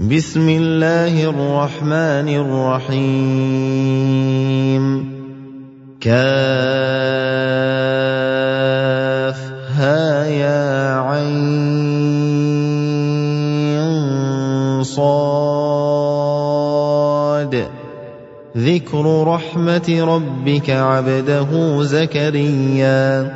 بسم الله الرحمن الرحيم كاف ها يا عين صاد ذكر رحمه ربك عبده زكريا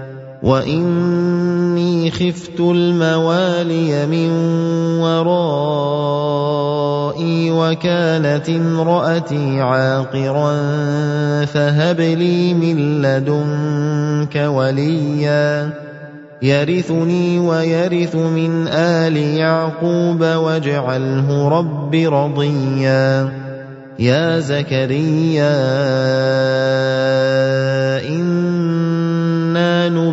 واني خفت الموالي من ورائي وكانت امراتي عاقرا فهب لي من لدنك وليا يرثني ويرث من ال يعقوب واجعله رب رضيا يا زكريا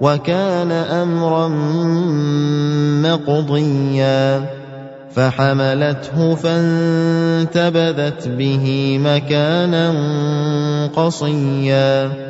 وكان أمرا مقضيا فحملته فانتبذت به مكانا قصيا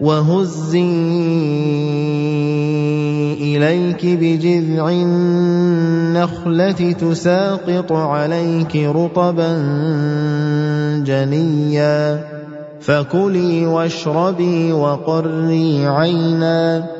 وهزي إليك بجذع النخلة تساقط عليك رطبا جنيا فكلي واشربي وقري عينا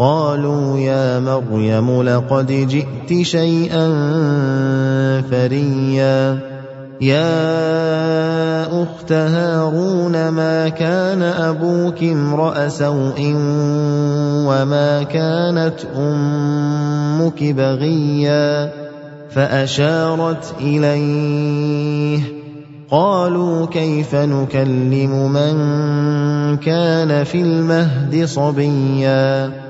قالوا يا مريم لقد جئت شيئا فريا. يا أخت هارون ما كان أبوك امرأ سوء وما كانت أمك بغيا؟ فأشارت إليه قالوا كيف نكلم من كان في المهد صبيا؟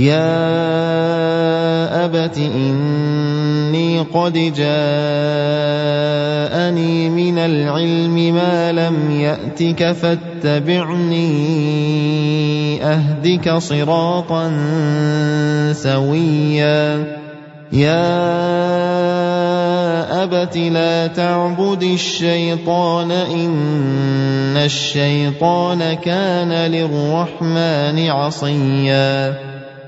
يا ابت اني قد جاءني من العلم ما لم ياتك فاتبعني اهدك صراطا سويا يا ابت لا تعبد الشيطان ان الشيطان كان للرحمن عصيا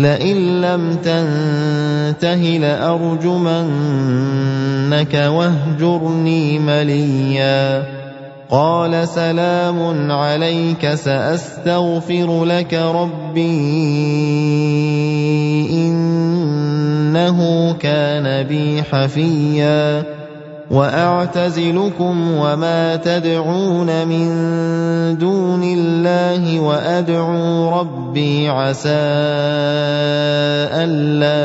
لئن لم تنته لأرجمنك واهجرني مليا. قال سلام عليك سأستغفر لك ربي إنه كان بي حفيا. وأعتزلكم وما تدعون من دون الله وأدعو ربي عسى ألا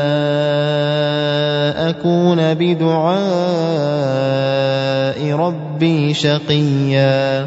أكون بدعاء ربي شقيا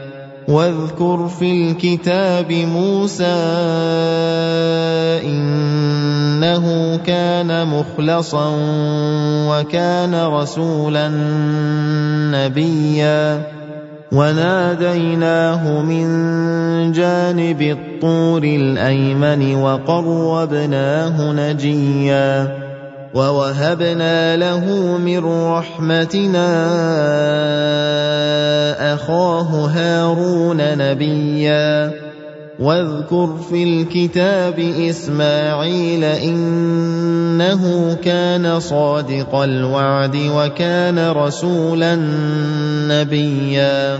واذكر في الكتاب موسى إنه كان مخلصا وكان رسولا نبيا. وناديناه من جانب الطور الأيمن وقربناه نجيا. ووهبنا له من رحمتنا اخاه هارون نبيا واذكر في الكتاب اسماعيل انه كان صادق الوعد وكان رسولا نبيا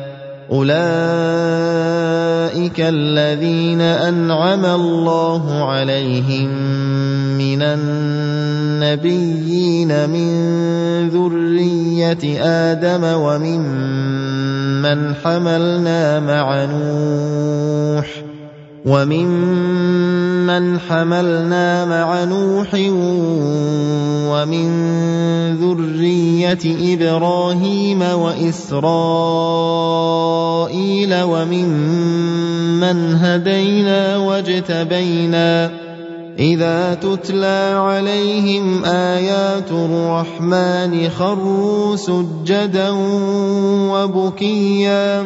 اولئك الذين انعم الله عليهم من النبيين من ذريه آدم وممن حملنا مع نوح وممن حملنا مع نوح ومن ذرية إبراهيم وإسرائيل وممن هدينا واجتبينا إذا تتلى عليهم آيات الرحمن خروا سجدا وبكيا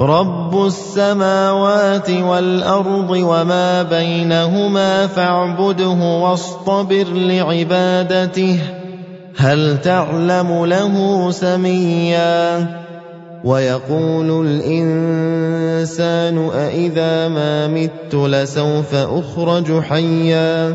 رب السماوات والارض وما بينهما فاعبده واصطبر لعبادته هل تعلم له سميا؟ ويقول الانسان أإذا ما مت لسوف اخرج حيا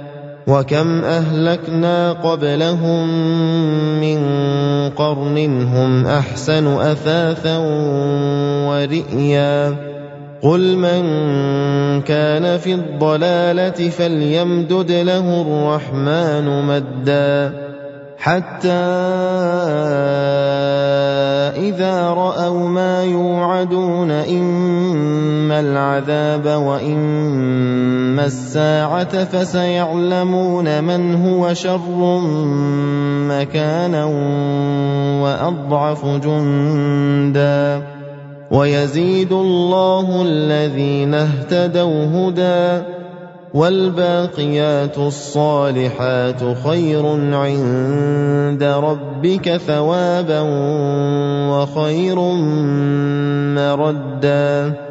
وكم اهلكنا قبلهم من قرن هم احسن اثاثا ورئيا قل من كان في الضلاله فليمدد له الرحمن مدا حتى اذا راوا ما يوعدون اما العذاب وإما الساعة فسيعلمون من هو شر مكانا وأضعف جندا ويزيد الله الذين اهتدوا هدى والباقيات الصالحات خير عند ربك ثوابا وخير مردا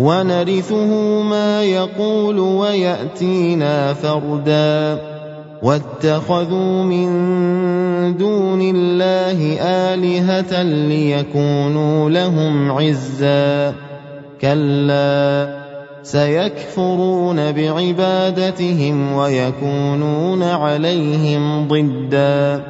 ونرثه ما يقول ويأتينا فردا. واتخذوا من دون الله آلهة ليكونوا لهم عزا. كلا سيكفرون بعبادتهم ويكونون عليهم ضدا.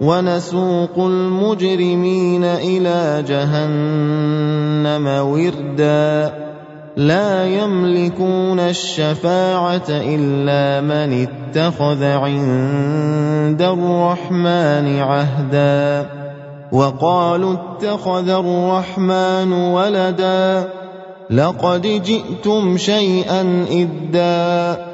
ونسوق المجرمين إلى جهنم وردا. لا يملكون الشفاعة إلا من اتخذ عند الرحمن عهدا. وقالوا اتخذ الرحمن ولدا. لقد جئتم شيئا إدا.